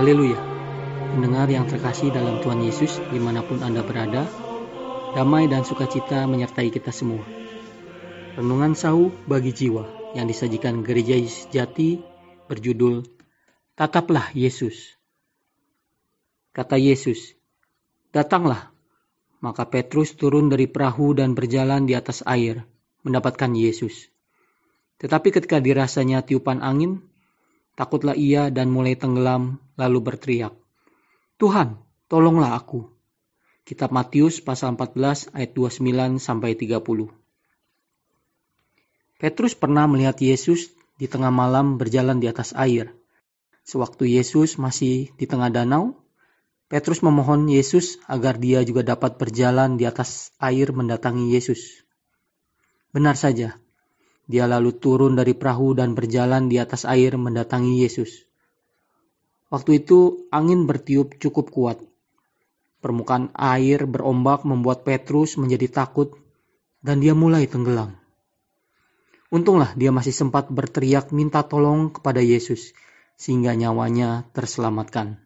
Haleluya. Mendengar yang terkasih dalam Tuhan Yesus di mana pun Anda berada, damai dan sukacita menyertai kita semua. Renungan Sau bagi jiwa yang disajikan Gereja Jati berjudul Tataplah Yesus. Kata Yesus, Datanglah. Maka Petrus turun dari perahu dan berjalan di atas air, mendapatkan Yesus. Tetapi ketika dirasanya tiupan angin, takutlah ia dan mulai tenggelam, lalu berteriak, Tuhan, tolonglah aku. Kitab Matius pasal 14 ayat 29 sampai 30. Petrus pernah melihat Yesus di tengah malam berjalan di atas air. Sewaktu Yesus masih di tengah danau, Petrus memohon Yesus agar dia juga dapat berjalan di atas air mendatangi Yesus. Benar saja, dia lalu turun dari perahu dan berjalan di atas air mendatangi Yesus. Waktu itu angin bertiup cukup kuat. Permukaan air berombak membuat Petrus menjadi takut dan dia mulai tenggelam. Untunglah dia masih sempat berteriak minta tolong kepada Yesus sehingga nyawanya terselamatkan.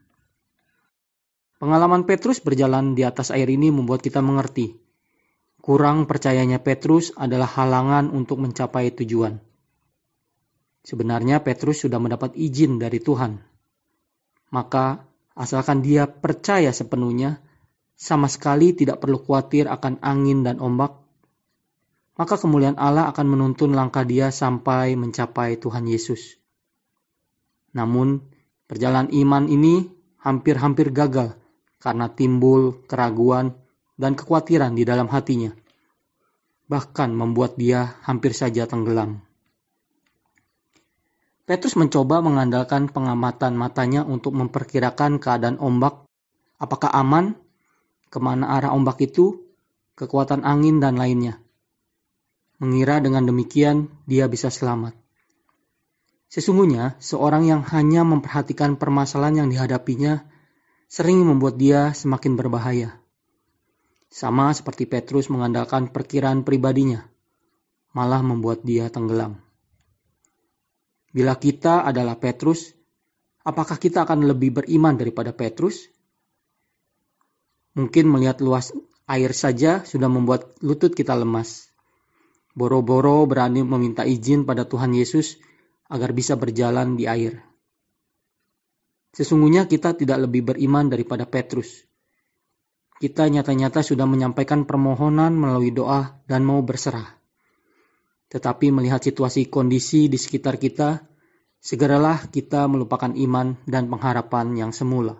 Pengalaman Petrus berjalan di atas air ini membuat kita mengerti. Kurang percayanya Petrus adalah halangan untuk mencapai tujuan. Sebenarnya Petrus sudah mendapat izin dari Tuhan maka asalkan dia percaya sepenuhnya, sama sekali tidak perlu khawatir akan angin dan ombak, maka kemuliaan Allah akan menuntun langkah dia sampai mencapai Tuhan Yesus. Namun, perjalanan iman ini hampir-hampir gagal karena timbul keraguan dan kekhawatiran di dalam hatinya, bahkan membuat dia hampir saja tenggelam. Petrus mencoba mengandalkan pengamatan matanya untuk memperkirakan keadaan ombak, apakah aman, ke mana arah ombak itu, kekuatan angin, dan lainnya. Mengira dengan demikian dia bisa selamat. Sesungguhnya, seorang yang hanya memperhatikan permasalahan yang dihadapinya sering membuat dia semakin berbahaya. Sama seperti Petrus mengandalkan perkiraan pribadinya, malah membuat dia tenggelam. Bila kita adalah Petrus, apakah kita akan lebih beriman daripada Petrus? Mungkin melihat luas air saja sudah membuat lutut kita lemas. Boro-boro berani meminta izin pada Tuhan Yesus agar bisa berjalan di air. Sesungguhnya kita tidak lebih beriman daripada Petrus. Kita nyata-nyata sudah menyampaikan permohonan melalui doa dan mau berserah. Tetapi melihat situasi kondisi di sekitar kita, segeralah kita melupakan iman dan pengharapan yang semula.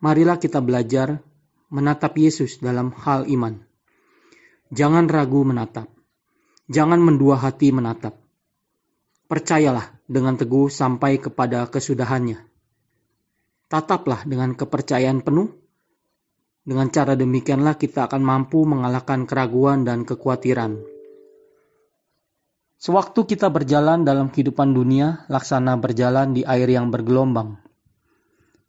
Marilah kita belajar menatap Yesus dalam hal iman. Jangan ragu menatap. Jangan mendua hati menatap. Percayalah dengan teguh sampai kepada kesudahannya. Tataplah dengan kepercayaan penuh. Dengan cara demikianlah kita akan mampu mengalahkan keraguan dan kekhawatiran. Sewaktu kita berjalan dalam kehidupan dunia, laksana berjalan di air yang bergelombang.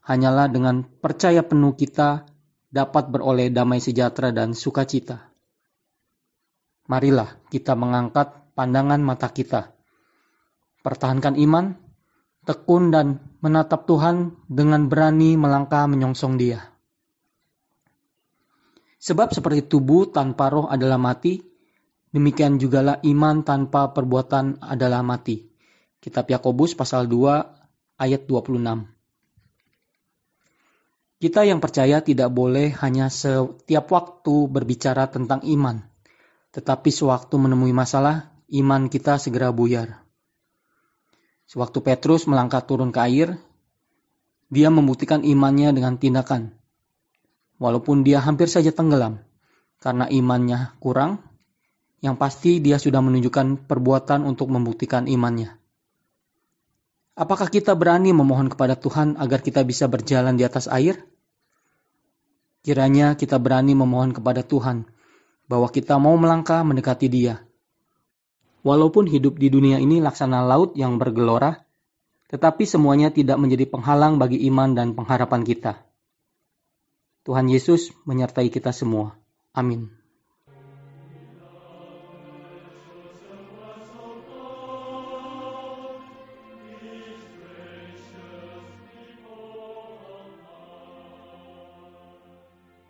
Hanyalah dengan percaya penuh kita dapat beroleh damai sejahtera dan sukacita. Marilah kita mengangkat pandangan mata kita. Pertahankan iman, tekun dan menatap Tuhan dengan berani melangkah menyongsong Dia. Sebab seperti tubuh tanpa roh adalah mati, demikian jugalah iman tanpa perbuatan adalah mati. Kitab Yakobus pasal 2 ayat 26. Kita yang percaya tidak boleh hanya setiap waktu berbicara tentang iman, tetapi sewaktu menemui masalah, iman kita segera buyar. Sewaktu Petrus melangkah turun ke air, dia membuktikan imannya dengan tindakan, walaupun dia hampir saja tenggelam karena imannya kurang. Yang pasti dia sudah menunjukkan perbuatan untuk membuktikan imannya. Apakah kita berani memohon kepada Tuhan agar kita bisa berjalan di atas air? Kiranya kita berani memohon kepada Tuhan bahwa kita mau melangkah mendekati Dia. Walaupun hidup di dunia ini laksana laut yang bergelora, tetapi semuanya tidak menjadi penghalang bagi iman dan pengharapan kita. Tuhan Yesus menyertai kita semua. Amin.